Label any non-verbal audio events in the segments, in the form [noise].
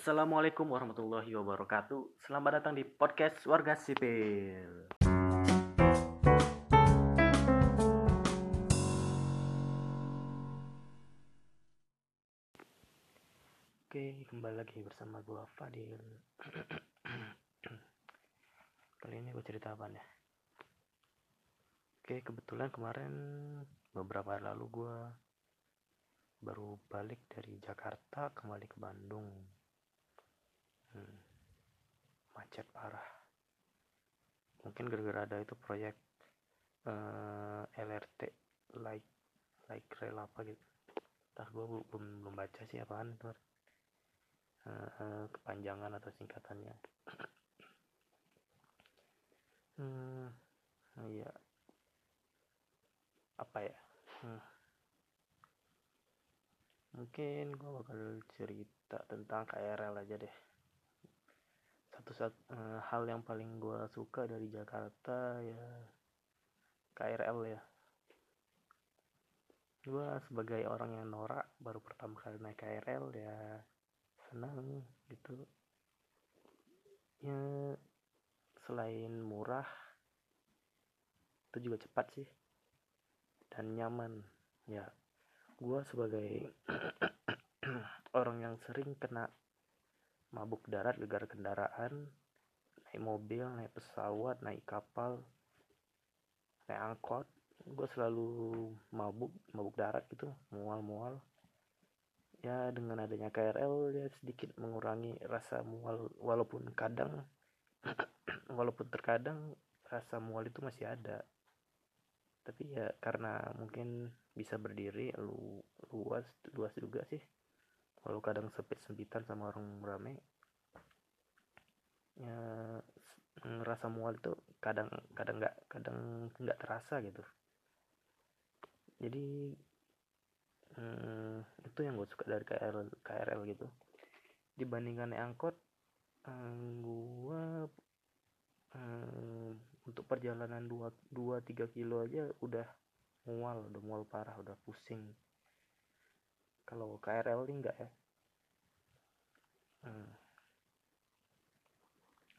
Assalamualaikum warahmatullahi wabarakatuh. Selamat datang di podcast Warga Sipil. Oke, kembali lagi bersama gua Fadil. Kali ini gue cerita apa nih? Oke, kebetulan kemarin beberapa hari lalu gua baru balik dari Jakarta kembali ke Bandung hmm, macet parah. Mungkin gara-gara ada itu proyek uh, eh, LRT like like rail apa gitu. Entah gue belum belum baca sih apaan itu uh, kepanjangan atau singkatannya. Hmm iya. Apa ya? Hmm. Mungkin gue bakal cerita tentang KRL aja deh satu satu uh, hal yang paling gue suka dari Jakarta ya KRL ya. Gue sebagai orang yang norak baru pertama kali naik KRL ya senang gitu. Ya selain murah itu juga cepat sih dan nyaman. Ya gue sebagai [clears throat] orang yang sering kena mabuk darat gara kendaraan naik mobil naik pesawat naik kapal naik angkot. Gue selalu mabuk mabuk darat gitu mual-mual. Ya dengan adanya KRL ya sedikit mengurangi rasa mual. Walaupun kadang [clears throat] walaupun terkadang rasa mual itu masih ada. Tapi ya karena mungkin bisa berdiri lu luas luas juga sih walau kadang sempit sempitan sama orang rame ya ngerasa mual itu kadang kadang nggak kadang nggak terasa gitu. Jadi hmm, itu yang gue suka dari KRL KRL gitu. Dibandingkan angkot hmm, gue hmm, untuk perjalanan 2-3 kilo aja udah mual udah mual parah udah pusing kalau KRL ini enggak ya? Hmm.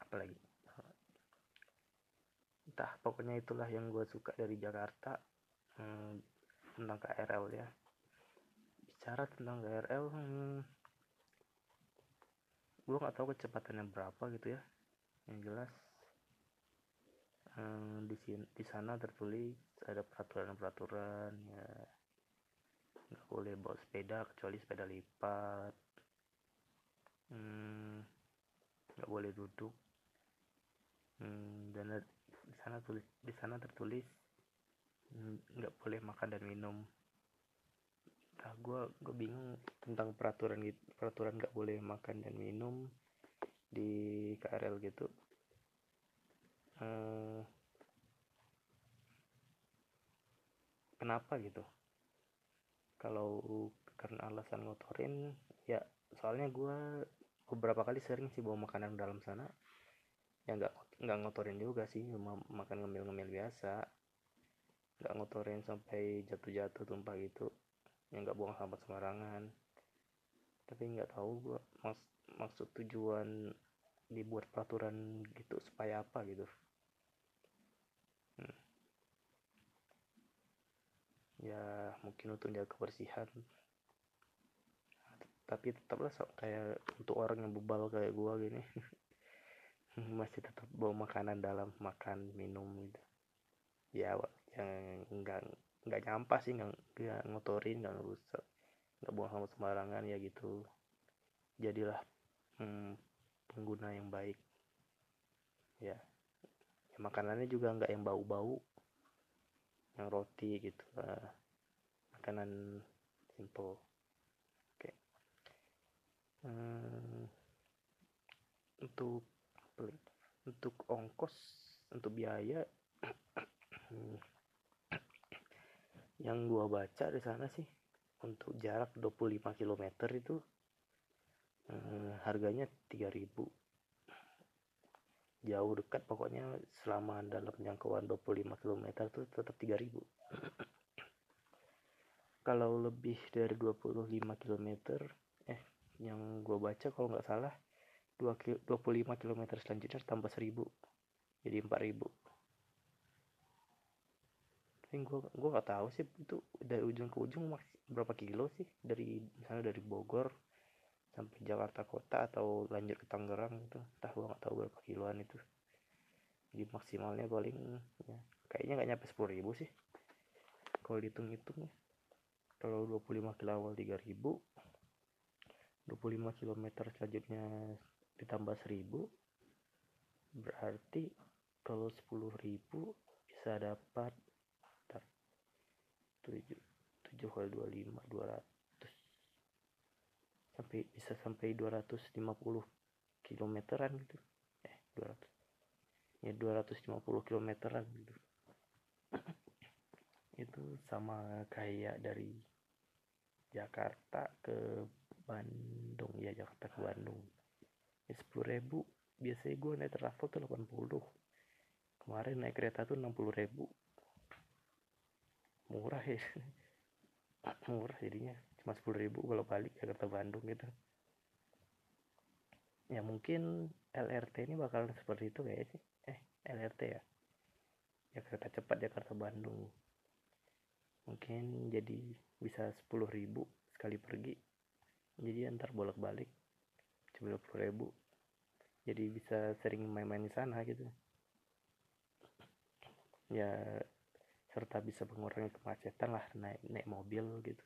apalagi? Entah pokoknya itulah yang gue suka dari Jakarta hmm, tentang KRL ya. Bicara tentang KRL hmm, gue nggak tahu kecepatannya berapa gitu ya. Yang jelas hmm, di sini di sana tertulis ada peraturan-peraturan ya nggak boleh bawa sepeda kecuali sepeda lipat. Hmm, nggak boleh duduk. Hmm, dan di sana tulis di sana tertulis hmm, nggak boleh makan dan minum. Nah gue gue bingung tentang peraturan gitu peraturan nggak boleh makan dan minum di KRL gitu. Eh, kenapa gitu kalau karena alasan ngotorin ya soalnya gue beberapa kali sering sih bawa makanan dalam sana. Ya nggak nggak ngotorin juga sih cuma makan ngemil-ngemil biasa. Nggak ngotorin sampai jatuh-jatuh tumpah gitu. Ya nggak buang sampah sembarangan. Tapi nggak tahu gue mas maksud tujuan dibuat peraturan gitu supaya apa gitu ya mungkin untuk jaga kebersihan. Tapi tetaplah kayak untuk orang yang bebal kayak gua gini. [laughs] Masih tetap bawa makanan dalam makan minum gitu. Ya yang enggak enggak nyampah sih enggak, ngotorin enggak ngerusak enggak buang sampah sembarangan ya gitu. Jadilah hmm, pengguna yang baik. Ya, ya makanannya juga enggak yang bau-bau yang roti gitu uh, makanan simple. Oke. Okay. hmm, untuk untuk ongkos untuk biaya [coughs] yang gua baca di sana sih untuk jarak 25 km itu eh, harganya 3000 jauh dekat pokoknya selama dalam jangkauan 25 km itu tetap 3000 [clears throat] kalau lebih dari 25 km eh yang gue baca kalau nggak salah 2 25 km selanjutnya tambah 1000 jadi 4000 tapi gue gue nggak tahu sih itu dari ujung ke ujung berapa kilo sih? Dari misalnya dari Bogor sampai Jakarta kota atau lanjut ke Tangerang itu entah gue nggak tahu berapa kiloan itu. Jadi maksimalnya paling ya, kayaknya nggak nyampe sepuluh ribu sih. Kalau dihitung-hitung ya. Kalau 25 kilo awal 3000 25 km selanjutnya ditambah 1000 berarti kalau 10.000 bisa dapat 7 7 kali 25 200 sampai bisa sampai 250 kilometeran gitu. Eh 200 ya 250 kilometeran gitu. [clears throat] Itu sama kayak dari Jakarta ke Bandung. Ya Jakarta ke Bandung. Ya sepuluh ribu. Biasanya gue naik travel tuh 80 kemarin naik kereta tuh 60 ribu. Murah ya. [clears throat] Murah jadinya cuma 10 ribu kalau balik Jakarta Bandung gitu. Ya mungkin LRT ini bakal seperti itu kayak sih. Eh LRT ya ya. Kereta cepat Jakarta Bandung. Mungkin jadi bisa 10 ribu sekali pergi. Jadi antar bolak-balik. Cuma 20 ribu. Jadi bisa sering main-main di sana gitu. Ya serta bisa mengurangi kemacetan lah naik naik mobil gitu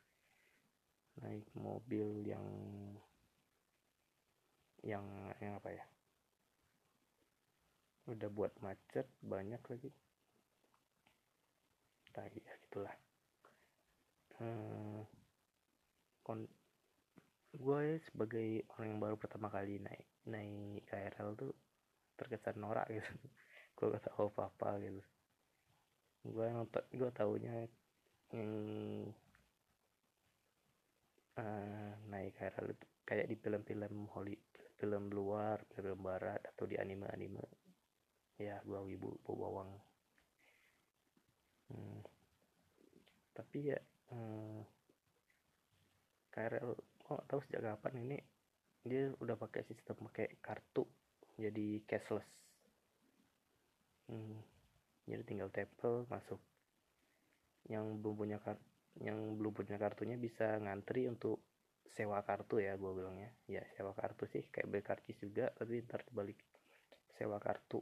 naik mobil yang yang yang apa ya? Udah buat macet banyak lagi. Tadi ya gitulah. Hmm, kon gue ya sebagai orang yang baru pertama kali naik naik KRL tuh terkesan norak gitu. [laughs] Gue gak tahu apa apa gitu. Gue nonton gue taunya yang uh, naik KRL itu kayak di film-film Holly film luar film barat atau di anime-anime. Ya gue wibu bawang. Hmm. tapi ya hmm, KRL oh tahu sejak kapan ini dia udah pakai sistem pakai kartu jadi cashless. Hmm. Jadi tinggal tapel masuk. Yang belum punya kartu yang belum punya kartunya bisa ngantri untuk sewa kartu ya gue bilangnya. Ya sewa kartu sih kayak beli karcis juga tapi ntar balik sewa kartu.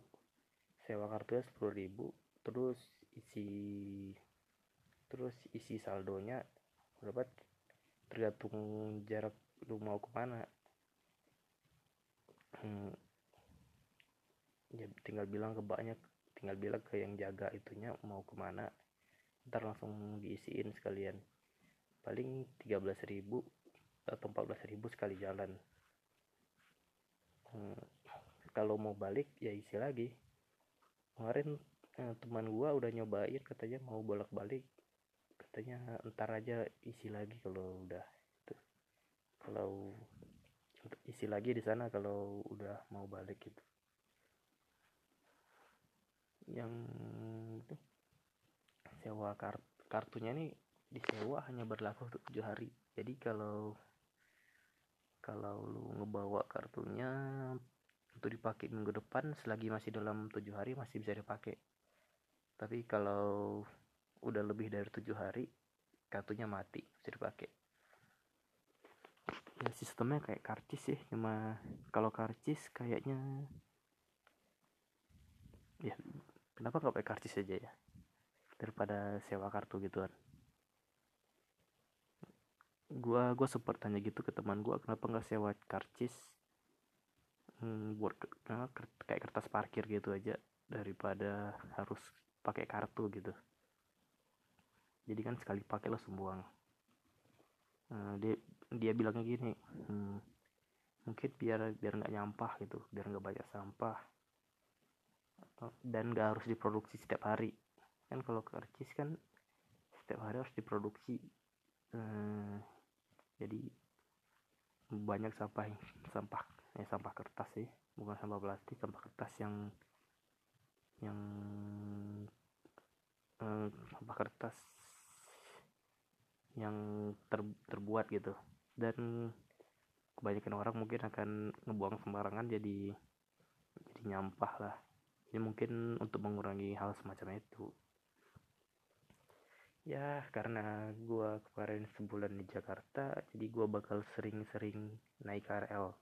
Sewa kartunya sepuluh ribu terus isi terus isi saldonya berapa? Tergantung jarak lu mau ke mana. Hmm, ya tinggal bilang ke banyak tinggal bilang ke yang jaga itunya mau ke mana ntar langsung diisiin sekalian. Paling 13.000 atau 14.000 sekali jalan. Hmm, kalau mau balik ya isi lagi. Kemarin eh, teman gua udah nyobain katanya mau bolak balik katanya ntar aja isi lagi kalau udah itu. Kalau isi lagi di sana kalau udah mau balik gitu. Yang itu sewa kart kartunya nih disewa hanya berlaku untuk tujuh hari. Jadi kalau kalau lu ngebawa kartunya untuk dipakai minggu depan selagi masih dalam tujuh hari masih bisa dipakai. Tapi kalau udah lebih dari tujuh hari kartunya mati bisa dipakai. Ya sistemnya kayak karcis sih cuma kalau karcis kayaknya ya kenapa nggak pakai karcis aja ya daripada sewa kartu gituan. Gua gua sempat tanya gitu ke teman gua kenapa nggak sewa karcis hmm, buat kayak kertas parkir gitu aja daripada harus pakai kartu gitu. Jadi kan sekali pakai lo sembuang. Nah, dia dia bilangnya gini hmm, mungkin biar biar nggak nyampah gitu biar nggak banyak sampah dan gak harus diproduksi setiap hari kan kalau karcis kan setiap hari harus diproduksi. Hmm, jadi banyak sampah sampah ya sampah kertas sih. Bukan sampah plastik sampah kertas yang yang eh, sampah kertas yang ter, terbuat gitu. Dan kebanyakan orang mungkin akan ngebuang sembarangan jadi jadi nyampah lah. Ini mungkin untuk mengurangi hal semacam itu ya karena gue kemarin sebulan di Jakarta jadi gue bakal sering-sering naik KRL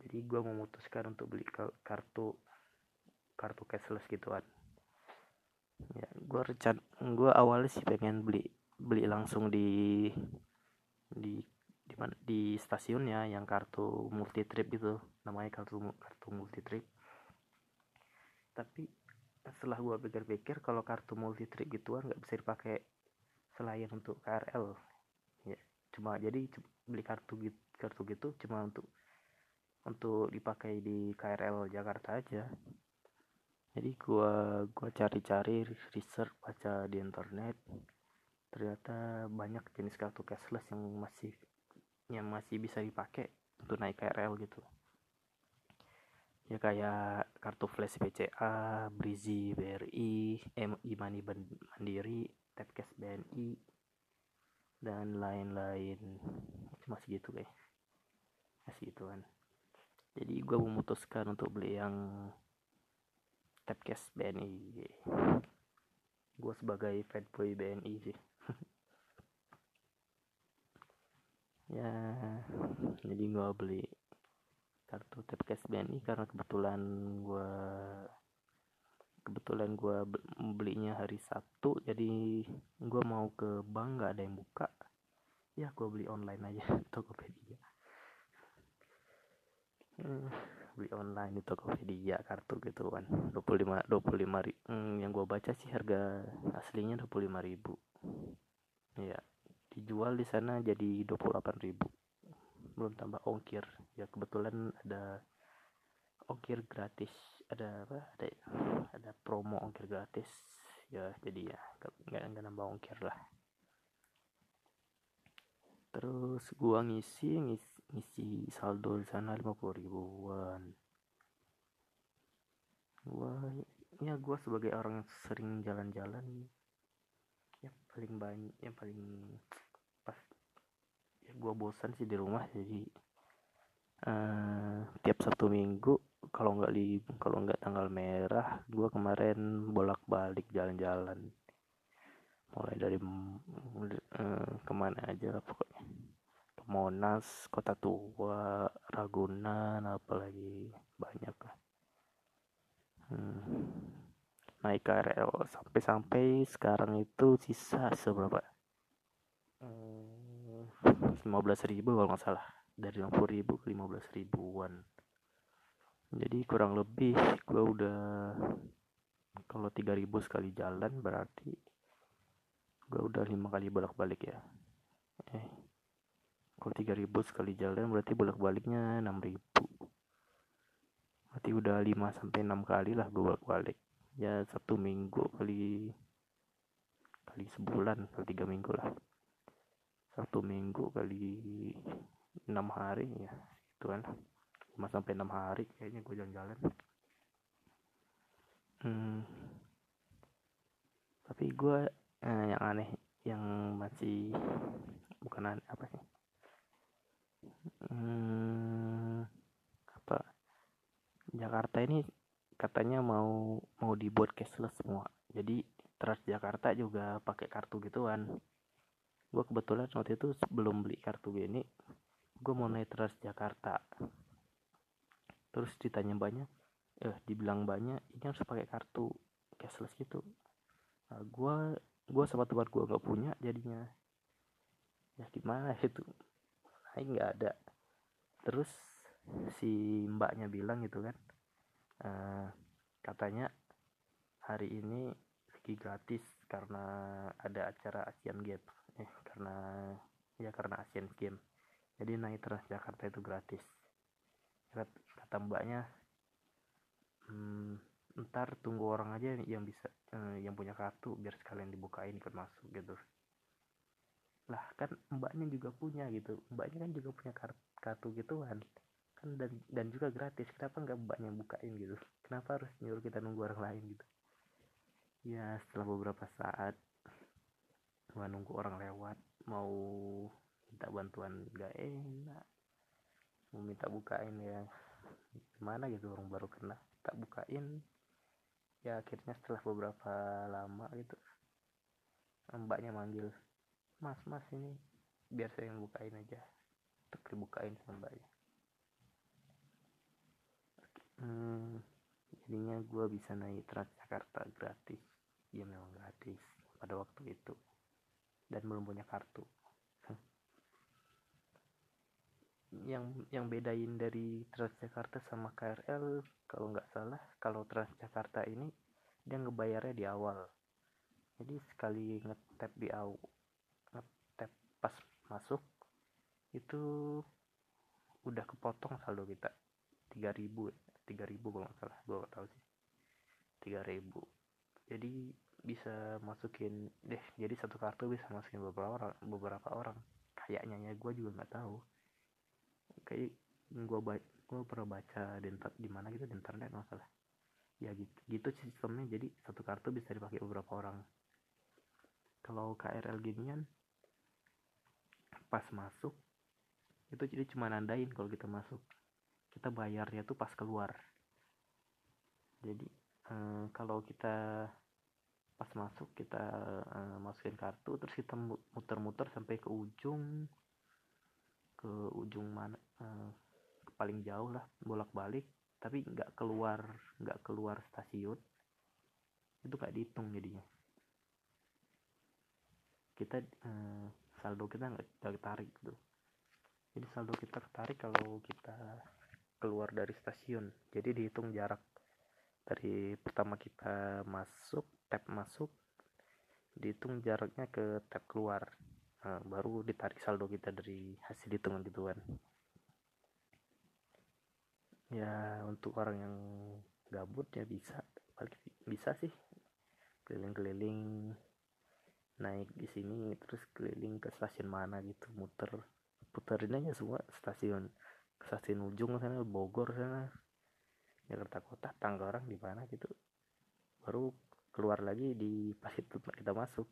jadi gue memutuskan untuk beli kartu kartu cashless gituan. Ya gue rencana gue awalnya sih pengen beli beli langsung di di di mana di stasiunnya yang kartu multi trip gitu. Namanya kartu kartu multi trip. Tapi setelah gue pikir-pikir kalau kartu multi trip gituan nggak bisa dipakai selain untuk KRL ya cuma jadi beli kartu gitu kartu gitu cuma untuk untuk dipakai di KRL Jakarta aja. Jadi gua gua cari-cari research baca di internet ternyata banyak jenis kartu cashless yang masih yang masih bisa dipakai untuk naik KRL gitu ya kayak kartu flash BCA, Brizi BRI, e-money Mandiri, Tapcash BNI dan lain-lain. Masih gitu kayak masih gitu kan. Jadi gue memutuskan untuk beli yang Tapcast BNI gue sebagai fanboy BNI sih. [laughs] Ya jadi gue beli kartu Tapcast BNI karena kebetulan gue kebetulan gue belinya hari Sabtu jadi gue mau ke bank gak ada yang buka. Ya gue beli online aja [laughs] Tokopedia. Hmm beli online di Tokopedia kartu gitu kan. 25 25 ribu hmm, yang gue baca sih harga aslinya 25 ribu. Ya dijual di sana jadi 28 ribu. Belum tambah ongkir ya kebetulan ada ongkir gratis. Ada apa? Ada ada promo ongkir gratis. Ya jadi ya nggak nggak nambah ongkir lah. Terus gua ngisi ngisi ngisi saldo di sana 50 ribuan. Gua ya gua sebagai orang yang sering jalan-jalan ya paling banyak yang paling pas ya gua bosan sih di rumah jadi uh, tiap satu minggu kalau nggak di kalau nggak tanggal merah gua kemarin bolak-balik jalan-jalan. Mulai dari uh, ke mana aja pokoknya. Monas Kota Tua Ragunan apalagi banyak lah. Hmm. naik KRL sampai-sampai sekarang itu sisa seberapa? Hmm, 15 ribu kalau nggak salah dari 50 ribu ke 15 ribuan. Jadi kurang lebih gue udah kalau 3000 sekali jalan berarti gue udah lima kali bolak-balik ya. Eh kalau 3000 sekali jalan berarti bolak-baliknya 6000 berarti udah 5 sampai 6 kali lah gue bolak-balik. Ya satu minggu kali kali sebulan kali tiga minggu lah. Satu minggu kali enam hari ya itu kan. 5 sampai 6 hari kayaknya gue jalan-jalan. Hmm. tapi gue eh, yang aneh yang masih bukan aneh apa sih? Hmm, apa? Jakarta ini katanya mau mau dibuat cashless semua. Jadi Transjakarta juga pakai kartu gituan. Gue kebetulan waktu itu belum beli kartu gini gue mau naik Transjakarta terus ditanya banyak eh dibilang banyak ini harus pakai kartu cashless gitu. Nah, gue gue sama teman gue nggak punya jadinya. Ya gimana [laughs] itu? Naik nggak ada. Terus si mbaknya bilang gitu kan uh, katanya hari ini lagi gratis karena ada acara Asian Games. Eh karena ya karena Asian Games jadi naik Transjakarta itu gratis. Kata mbaknya hmm, ntar tunggu orang aja yang bisa uh, yang punya kartu biar sekalian dibukain ikut masuk gitu. Lah kan mbaknya juga punya gitu. Mbaknya kan juga punya kartu, kartu gitu kan kan dan dan juga gratis. Kenapa nggak mbaknya bukain gitu? Kenapa harus nyuruh kita nunggu orang lain gitu? Ya setelah beberapa saat gua nunggu orang lewat mau minta bantuan gak enak. Mau minta bukain ya gimana gitu orang baru kena tak bukain. Ya akhirnya setelah beberapa lama gitu mbaknya manggil mas mas ini biar saya yang bukain aja. Untuk dibukain sama mbaknya. Hmm, jadinya gue bisa naik Transjakarta gratis. Ya memang gratis pada waktu itu. Dan belum punya kartu yang yang bedain dari Transjakarta sama KRL kalau nggak salah kalau Transjakarta ini dia ngebayarnya di awal. Jadi sekali ngetap di awal ngetap pas masuk itu udah kepotong saldo kita. 3000 3000 kalau nggak salah gue nggak tahu sih. 3000 jadi bisa masukin deh jadi satu kartu bisa masukin beberapa orang beberapa orang. Kayaknya ya gue juga nggak tahu kayak gue baca gue pernah baca di, di mana gitu di internet masalah ya gitu gitu sistemnya. Jadi satu kartu bisa dipakai beberapa orang. Kalau KRL ginian pas masuk itu jadi cuma nandain kalau kita masuk. Kita bayarnya tuh pas keluar. Jadi eh, kalau kita pas masuk kita eh, masukin kartu terus kita muter-muter sampai ke ujung ujung mana eh, paling jauh lah bolak-balik. Tapi nggak keluar nggak keluar stasiun. Itu gak dihitung jadinya. Kita eh, saldo kita nggak tarik gitu jadi saldo kita ketarik kalau kita keluar dari stasiun. Jadi dihitung jarak dari pertama kita masuk tap masuk dihitung jaraknya ke tap keluar nah, baru ditarik saldo kita dari hasil hitungan gitu kan. Ya untuk orang yang gabut ya bisa. Bisa sih. Keliling-keliling naik di sini terus keliling ke stasiun mana gitu. Muter puterin aja semua stasiun stasiun ujung sana Bogor sana. Jakarta Kota Tangerang di mana gitu. Baru keluar lagi di pas itu kita masuk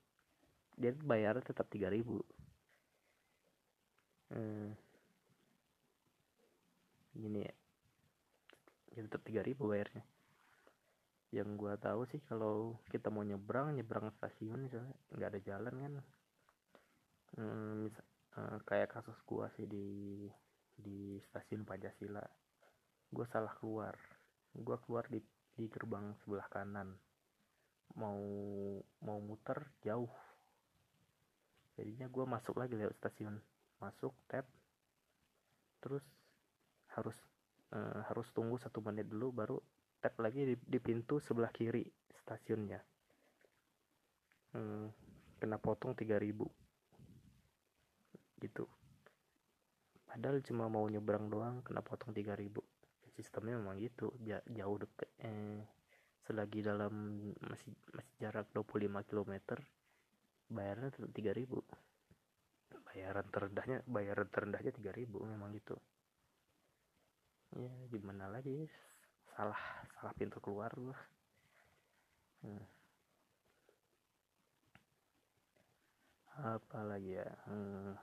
dia bayar tetap 3000 hmm. gini ya. Ya tetap 3000 bayarnya. Yang gua tahu sih kalau kita mau nyebrang nyebrang stasiun misalnya nggak ada jalan kan. Hmm, uh, kayak kasus gua sih di di stasiun Pancasila. Gue salah keluar. Gue keluar di di gerbang sebelah kanan. Mau mau muter jauh jadinya gue masuk lagi lewat stasiun. Masuk tap. Terus harus uh, harus tunggu satu menit dulu baru tap lagi di, di pintu sebelah kiri stasiunnya. Hmm, kena potong 3000 gitu. Padahal cuma mau nyebrang doang kena potong 3000 sistemnya memang gitu jauh deket eh, selagi dalam masih masih jarak 25 km bayarnya tetap 3000 bayaran terendahnya bayaran terendahnya 3000 memang gitu. Ya gimana lagi? Salah salah pintu keluar gua. Hmm. apa lagi ya? Hmm.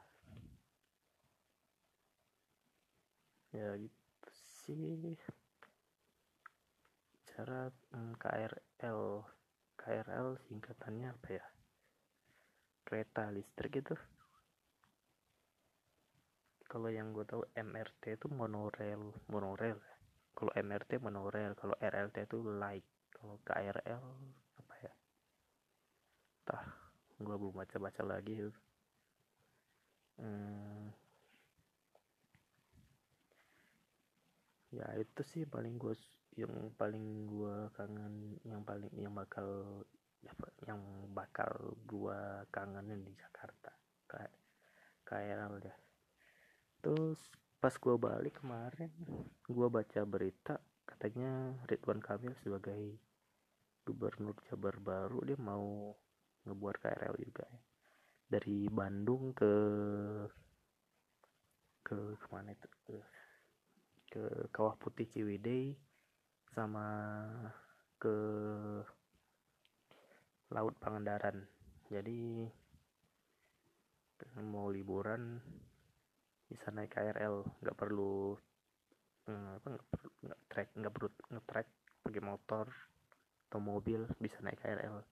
ya gitu sih. Cara hmm, KRL KRL singkatannya apa ya kereta listrik itu. Kalau yang gue tahu MRT itu monorail monorail. Kalau MRT monorail kalau RLT itu light. Kalau KRL apa ya? Tah gue belum baca baca lagi hmm, ya itu sih paling gue yang paling gue kangen yang paling yang bakal yang bakal gue kangenin di Jakarta. Kayak kayak deh terus pas gue balik kemarin gue baca berita katanya Ridwan Kamil sebagai gubernur Jabar baru dia mau ngebuat KRL juga ya. Dari Bandung ke ke ke mana itu? Ke Kawah Putih Ciwidey sama ke Laut Pangandaran. Jadi mau liburan bisa naik KRL nggak perlu eh, apa nggak perlu nggak trek nggak perlu ngetrek pakai motor atau mobil bisa naik KRL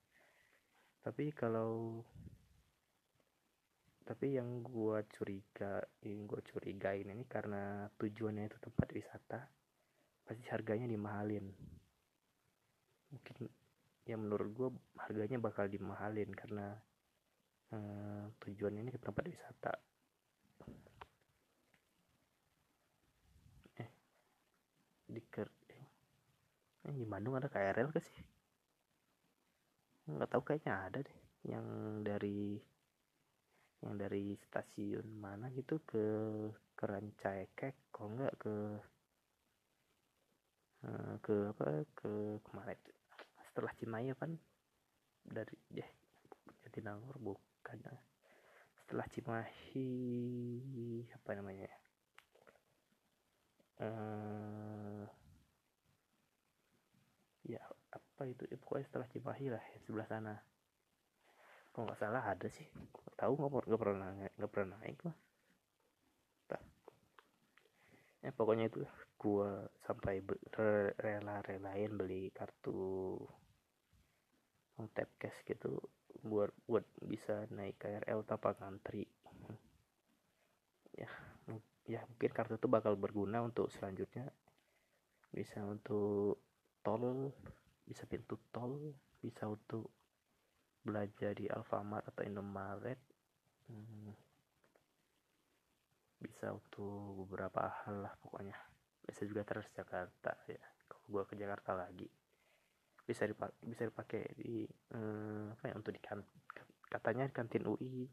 tapi kalau tapi yang gua curiga yang gua curigain ini karena tujuannya itu tempat wisata pasti harganya dimahalin. Mungkin ya menurut gua harganya bakal dimahalin karena eh, tujuannya ini ke tempat wisata. Eh di ker eh, eh, di Bandung ada KRL ke sih? Nggak tahu kayaknya ada deh. Yang dari yang dari stasiun mana gitu ke Kerancaikek kalau nggak ke eh, ke apa ke ke mana itu setelah Cimahi kan dari ya Jatinangor bukan. Setelah Cimahi apa namanya eh ya apa itu ya, pokoknya setelah Cimahi lah ya, sebelah sana. Kalau nggak salah ada sih tahu nggak nggak pernah nggak pernah naik lah. Ya pokoknya itu gua sampai rela-relain beli kartu tap cash gitu buat buat bisa naik KRL tanpa ngantri. Ya ya mungkin kartu itu bakal berguna untuk selanjutnya. Bisa untuk tol bisa pintu tol bisa untuk belanja di Alfamart atau Indomaret. Bisa untuk beberapa hal lah pokoknya. Bisa juga terus Jakarta ya kalau gua ke Jakarta lagi bisa dipakai bisa dipakai di eh, apa ya untuk di kan, katanya di kantin UI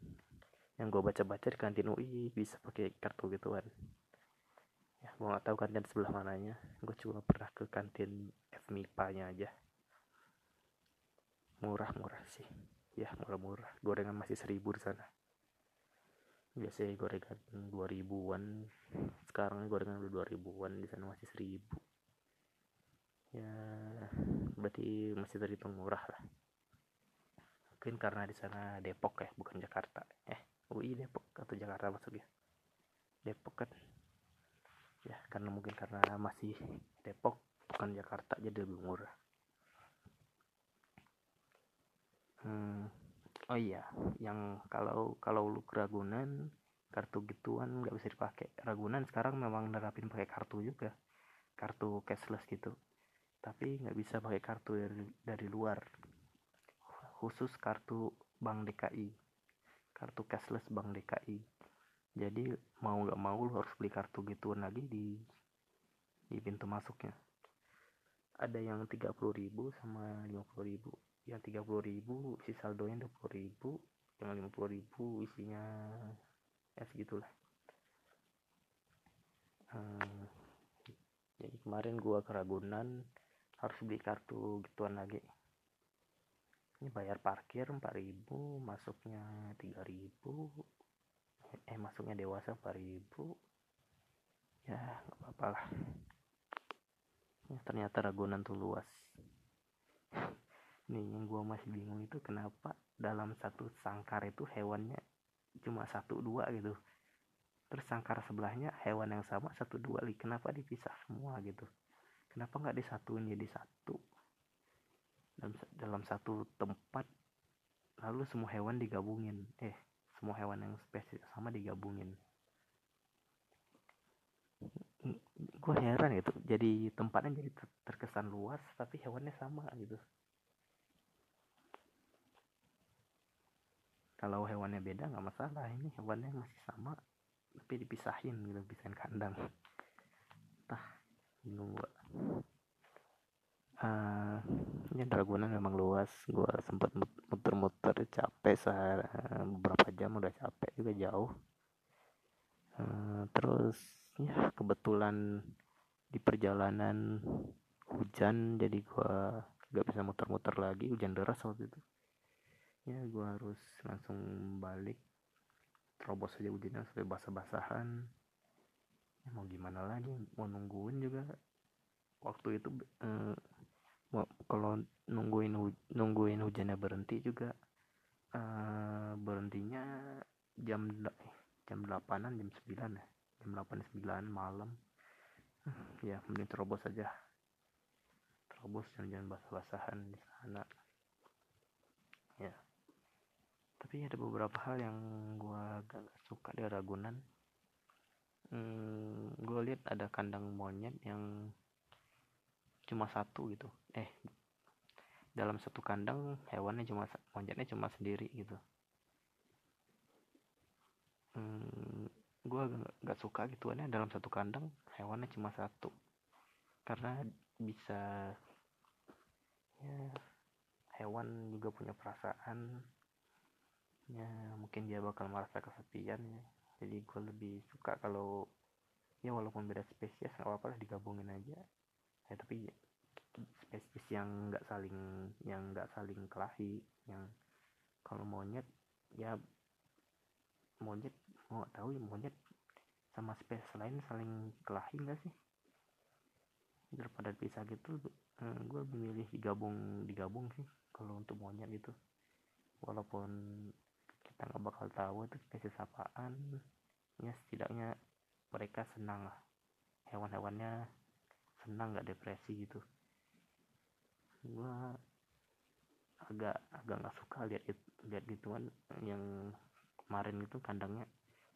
yang gue baca-baca di kantin UI bisa pakai kartu gituan. Ya gue nggak tahu kantin sebelah mananya. Gue cuma pernah ke kantin FMIPA nya aja. Murah-murah sih. Ya murah-murah. Gorengan masih seribu di sana. Biasanya gorengan 2000-an sekarang gorengan udah 2000-an di sana masih seribu. Ya berarti masih terhitung murah lah. Mungkin karena di sana Depok ya bukan Jakarta. Eh UI Depok atau Jakarta masuknya Depok kan? Ya karena mungkin karena masih Depok bukan Jakarta jadi lebih murah. Hmm, oh iya yang kalau kalau lu keragunan kartu gituan nggak bisa dipakai. Ragunan sekarang memang nerapin pakai kartu juga. Kartu cashless gitu tapi nggak bisa pakai kartu dari, dari luar. Khusus kartu Bank DKI kartu cashless Bank DKI jadi mau nggak mau lu harus beli kartu gituan lagi di di pintu masuknya. Ada yang 30.000 sama 50.000 yang 30.000 isi saldonya 20.000 yang 50.000 isinya ya segitulah hmm, jadi kemarin gua keragunan harus beli kartu gituan lagi. Ini bayar parkir 4000 masuknya 3000 eh masuknya dewasa 4000 ya nggak apa-apa lah. Ya, ternyata Ragunan tuh luas. Nih yang gua masih bingung itu kenapa dalam satu sangkar itu hewannya cuma satu dua gitu. Terus sangkar sebelahnya hewan yang sama satu dua lagi. Kenapa dipisah semua gitu kenapa nggak disatuin jadi satu? Dalam dalam satu tempat lalu semua hewan digabungin. Eh semua hewan yang spesies sama digabungin. Gue heran itu jadi tempatnya jadi terkesan luas tapi hewannya sama gitu. Kalau hewannya beda nggak masalah. Ini hewannya masih sama tapi dipisahin gitu pisahin kandang bingung gua uh, ya Ragunan memang luas. Gua sempat muter-muter capek sehari beberapa jam udah capek juga jauh. Uh, terus ya kebetulan di perjalanan hujan jadi gua gak bisa muter-muter lagi. Hujan deras waktu itu. Ya gue harus langsung balik terobos aja hujannya sampai basah-basahan ya mau gimana lagi? Mau nungguin juga. Waktu itu eh, kalau nungguin nungguin hujannya berhenti juga eh, berhentinya jam jam delapanan jam sembilan ya. Jam delapan sembilan malam. [clears throat] Ya mending terobos saja terobos jangan jangan basah-basahan di sana. Ya. Tapi ada beberapa hal yang gua gak suka di Ragunan hmm, gue lihat ada kandang monyet yang cuma satu gitu. Eh dalam satu kandang hewannya cuma monyetnya cuma sendiri gitu. Hmm, gue gak suka gitu. Gituannya dalam satu kandang hewannya cuma satu. Karena bisa ya hewan juga punya perasaan ya mungkin dia bakal merasa kesepian ya jadi gue lebih suka kalau ya walaupun beda spesies nggak apa-apa lah digabungin aja. Ya tapi spesies yang nggak saling yang nggak saling kelahi yang kalau monyet ya monyet mau tahu ya monyet sama spesies lain saling kelahi enggak sih? Daripada bisa gitu eh, gue memilih digabung digabung sih kalau untuk monyet itu walaupun kita nggak bakal tahu itu spesies apaan ya setidaknya mereka senang lah. Hewan-hewannya senang nggak depresi gitu. Gua agak agak nggak suka lihat lihat gituan. Yang kemarin itu kandangnya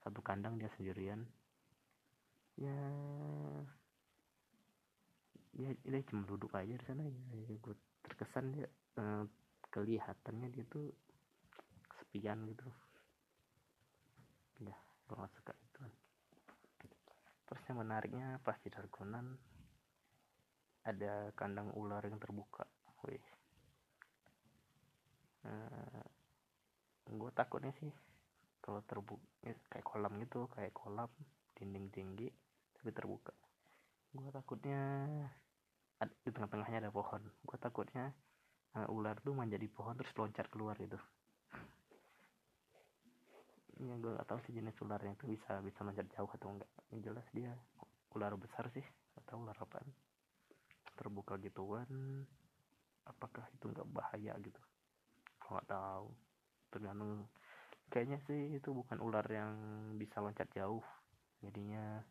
satu kandang dia sendirian. Ya ya dia cuma duduk aja di sana. Ya, ya gue terkesan dia eh, kelihatannya dia tuh kesepian gitu. Ya gue gak suka itu. Terus yang menariknya pas di Dargonan ada kandang ular yang terbuka. Wih. Uh, eh, gue takutnya sih kalau terbuka ya, kayak kolam gitu kayak kolam dinding tinggi tapi terbuka. Gue takutnya di tengah-tengahnya ada pohon. Gue takutnya uh, ular tuh menjadi pohon terus loncat keluar gitu ya gue gak tahu sih jenis ularnya itu bisa bisa loncat jauh atau enggak. Yang jelas dia ular besar sih atau ular apa terbuka gituan apakah itu nggak bahaya gitu? Nggak tahu. Tergantung kayaknya sih itu bukan ular yang bisa loncat jauh. Jadinya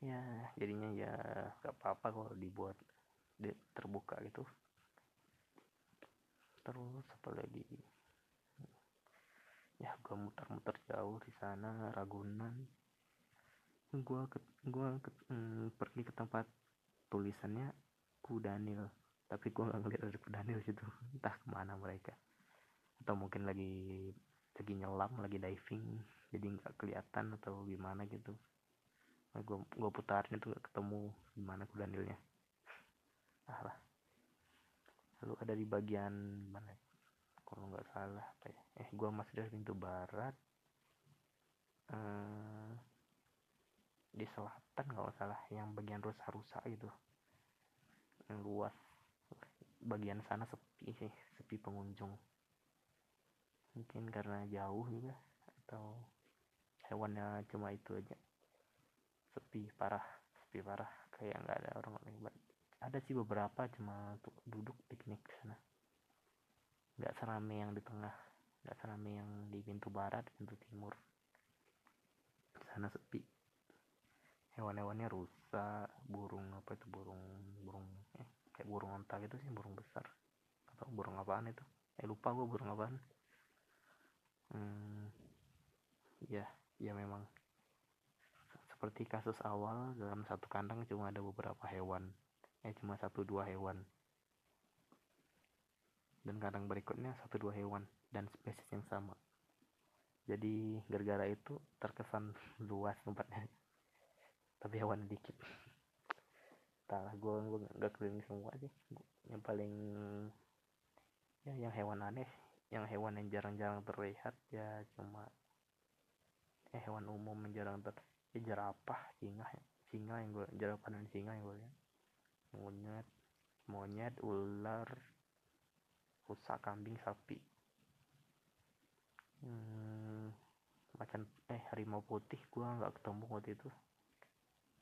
ya jadinya ya nggak apa-apa kalau dibuat terbuka gitu. Terus apa lagi ya gue muter-muter jauh di sana Ragunan. Gue ke gua ke, mm, pergi ke tempat tulisannya Kudanil tapi gue gak ngeliat ada Kudanil situ. [laughs] Entah ke mana mereka. Atau mungkin lagi lagi nyelam lagi diving. Jadi nggak kelihatan atau gimana gitu. Nah, gue gue putarin itu gak ketemu gimana Kudanilnya ah [laughs] lah lalu ada di bagian mana kalau nggak salah apa ya eh gua masih dari pintu barat eh, di selatan kalau salah yang bagian rusa-rusa itu yang luas bagian sana sepi sih sepi pengunjung. Mungkin karena jauh juga atau hewannya cuma itu aja. Sepi parah sepi parah kayak nggak ada orang lain ada sih beberapa cuma duduk piknik sana nggak serame yang di tengah nggak serame yang di pintu barat pintu timur. Sana sepi. Hewan-hewannya rusak burung apa itu burung burung eh, kayak burung onta gitu sih burung besar. Atau burung apaan itu. Eh lupa gue burung apaan. Hmm, ya ya memang. Seperti kasus awal dalam satu kandang cuma ada beberapa hewan. Eh cuma satu dua hewan dan kandang berikutnya satu dua hewan dan spesies yang sama. Jadi gara-gara itu terkesan luas tempatnya. Tapi hewan dikit. Entahlah gue gue nggak keliling semua sih. Yang paling ya yang hewan aneh yang hewan yang jarang-jarang terlihat ya cuma ya hewan umum yang jarang ter ya jerapah singa singa yang gue jerapah dan singa yang gue lihat. Monyet monyet ular rusak kambing sapi. Hmm, macan eh harimau putih gua nggak ketemu waktu itu.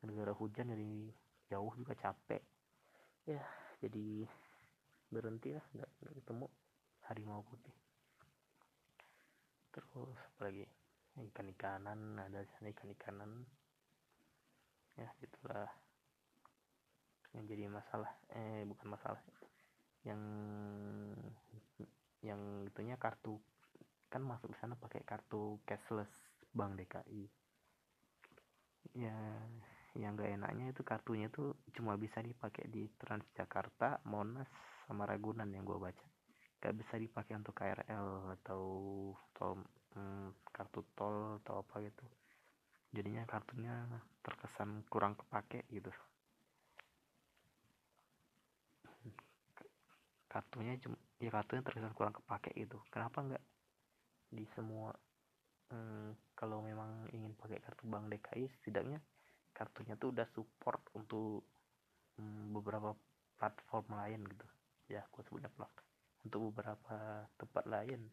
Gara-gara hujan jadi jauh juga capek. Ya jadi berhenti lah nggak ketemu harimau putih. Terus apa lagi? Ikan ikanan ada sana ikan ikanan ya itulah yang jadi masalah eh bukan masalah yang yang itunya kartu kan masuk di sana pakai kartu cashless Bank DKI ya yang gak enaknya itu kartunya tuh cuma bisa dipakai di Transjakarta Monas sama Ragunan yang gue baca. Gak bisa dipakai untuk KRL atau tol hmm, kartu tol atau apa gitu. Jadinya kartunya terkesan kurang kepake gitu kartunya cuma ya kartunya terkesan kurang kepake gitu. Kenapa nggak di semua hmm, kalau memang ingin pakai kartu bank DKI setidaknya kartunya tuh udah support untuk hmm, beberapa platform lain gitu. Ya aku sebutnya plug untuk beberapa tempat lain.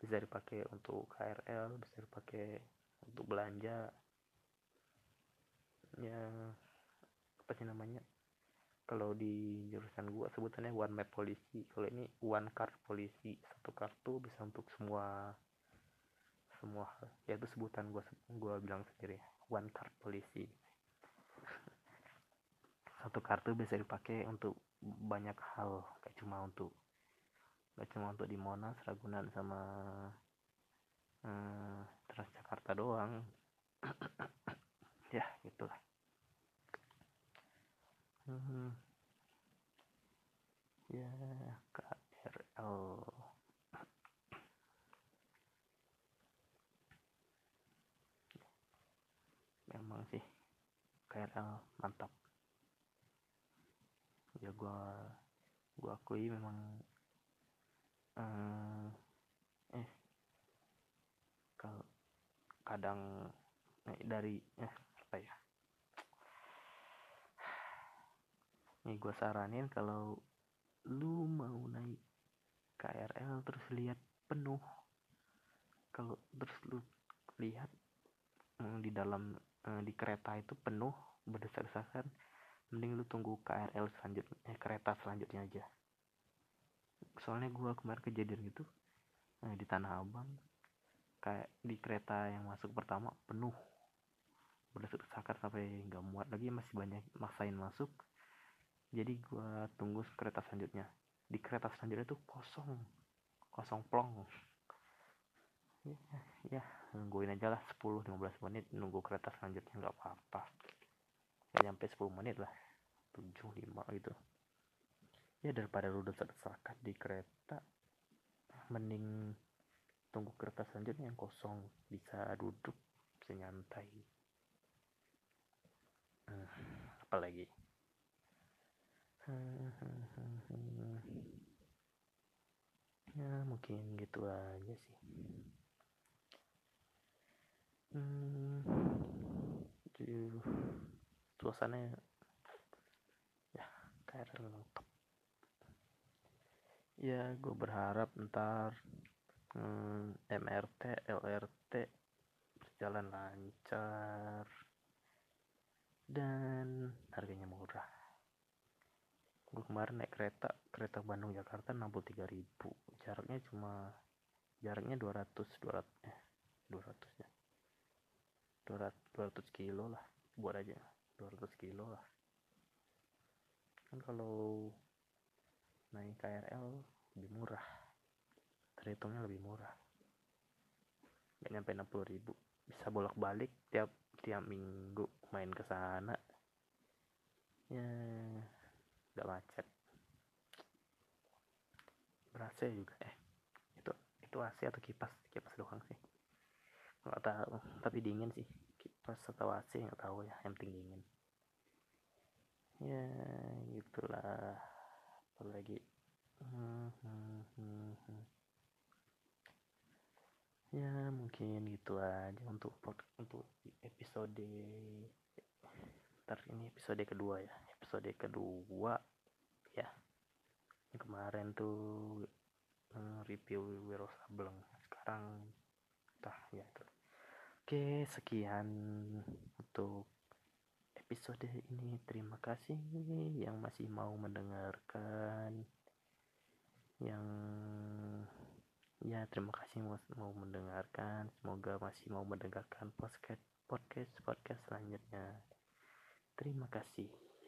Bisa dipakai untuk KRL bisa dipakai untuk belanja. Ya apa sih namanya kalau di jurusan gua sebutannya one map polisi kalau ini one card polisi satu kartu bisa untuk semua semua hal. Ya itu sebutan gua gua bilang sendiri. One card polisi [laughs] satu kartu bisa dipakai untuk banyak hal. Kayak cuma untuk gak cuma untuk di Monas Ragunan sama hmm, Transjakarta doang. [clears throat] Ya gitulah hmm. ya KRL memang sih KRL mantap. Ya gua gua akui memang uh, eh kalau kadang naik dari eh apa ya nih gue saranin kalau lu mau naik KRL terus lihat penuh kalau terus lu lihat mm, di dalam mm, di kereta itu penuh berdesak-desakan mending lu tunggu KRL selanjutnya eh, kereta selanjutnya aja. Soalnya gue kemarin kejadian gitu nah, di Tanah Abang kayak di kereta yang masuk pertama penuh. Berdesak-desakan sampai nggak muat lagi masih banyak maksain masuk jadi gua tunggu kereta selanjutnya. Di kereta selanjutnya tuh kosong. Kosong plong. Ya, ya nungguin aja lah 10-15 menit nunggu kereta selanjutnya nggak apa-apa. Ya sampai 10 menit lah. 7 5 gitu. Ya daripada lu desak-desakan di kereta mending tunggu kereta selanjutnya yang kosong. Bisa duduk bisa nyantai. Hmm, apalagi [laughs] ya mungkin gitu aja sih. Hmm, suasana ya kayak lengkap ya gue berharap ntar hmm, MRT LRT berjalan lancar dan harganya murah gue kemarin naik kereta kereta Bandung Jakarta 63.000 jaraknya cuma jaraknya 200 200 eh 200 ya 200 200 kilo lah buat aja. 200 kilo lah. Kan kalau naik KRL lebih murah. Terhitungnya lebih murah. Gak nyampe 60 ribu. Bisa bolak balik tiap tiap minggu main ke sana. Ya gak macet. Berasa juga eh. Itu itu AC atau kipas? Kipas doang sih. Nggak tahu tapi dingin sih. Kipas atau AC nggak tahu ya. Yang penting dingin. Ya gitulah. Apalagi hmm, hmm, hmm. ya mungkin gitu aja untuk untuk episode ntar ini episode kedua ya episode kedua ya. Kemarin tuh uh, review Wiro Sableng. Sekarang tah ya itu. Oke sekian untuk episode ini. Terima kasih yang masih mau mendengarkan. Yang ya terima kasih mau, mau mendengarkan. Semoga masih mau mendengarkan podcast podcast podcast selanjutnya. Terima kasih